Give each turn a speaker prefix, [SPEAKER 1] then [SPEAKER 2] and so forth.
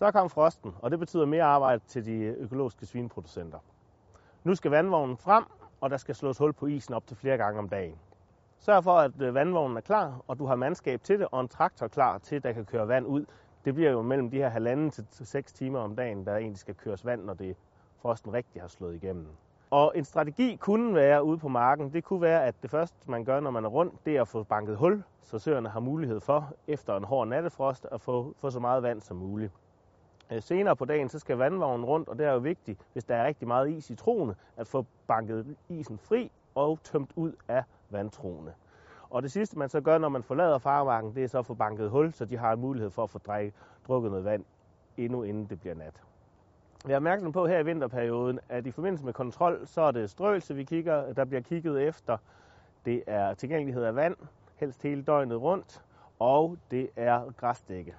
[SPEAKER 1] Så kom frosten, og det betyder mere arbejde til de økologiske svineproducenter. Nu skal vandvognen frem, og der skal slås hul på isen op til flere gange om dagen. Sørg for, at øh, vandvognen er klar, og du har mandskab til det, og en traktor klar til, at der kan køre vand ud. Det bliver jo mellem de her halvanden til 6 timer om dagen, der egentlig skal køres vand, når det frosten rigtig har slået igennem. Og en strategi kunne være ude på marken, det kunne være, at det første, man gør, når man er rundt, det er at få banket hul, så søerne har mulighed for, efter en hård nattefrost, at få, få så meget vand som muligt. Øh, senere på dagen, så skal vandvognen rundt, og det er jo vigtigt, hvis der er rigtig meget is i troene, at få banket isen fri og tømt ud af vandtroene. Og det sidste, man så gør, når man forlader farmarken, det er så at få banket hul, så de har en mulighed for at få drukket noget vand, endnu inden det bliver nat. Jeg er opmærksom på her i vinterperioden, at i forbindelse med kontrol, så er det strøelse, vi kigger, der bliver kigget efter. Det er tilgængelighed af vand, helst hele døgnet rundt, og det er græsdække.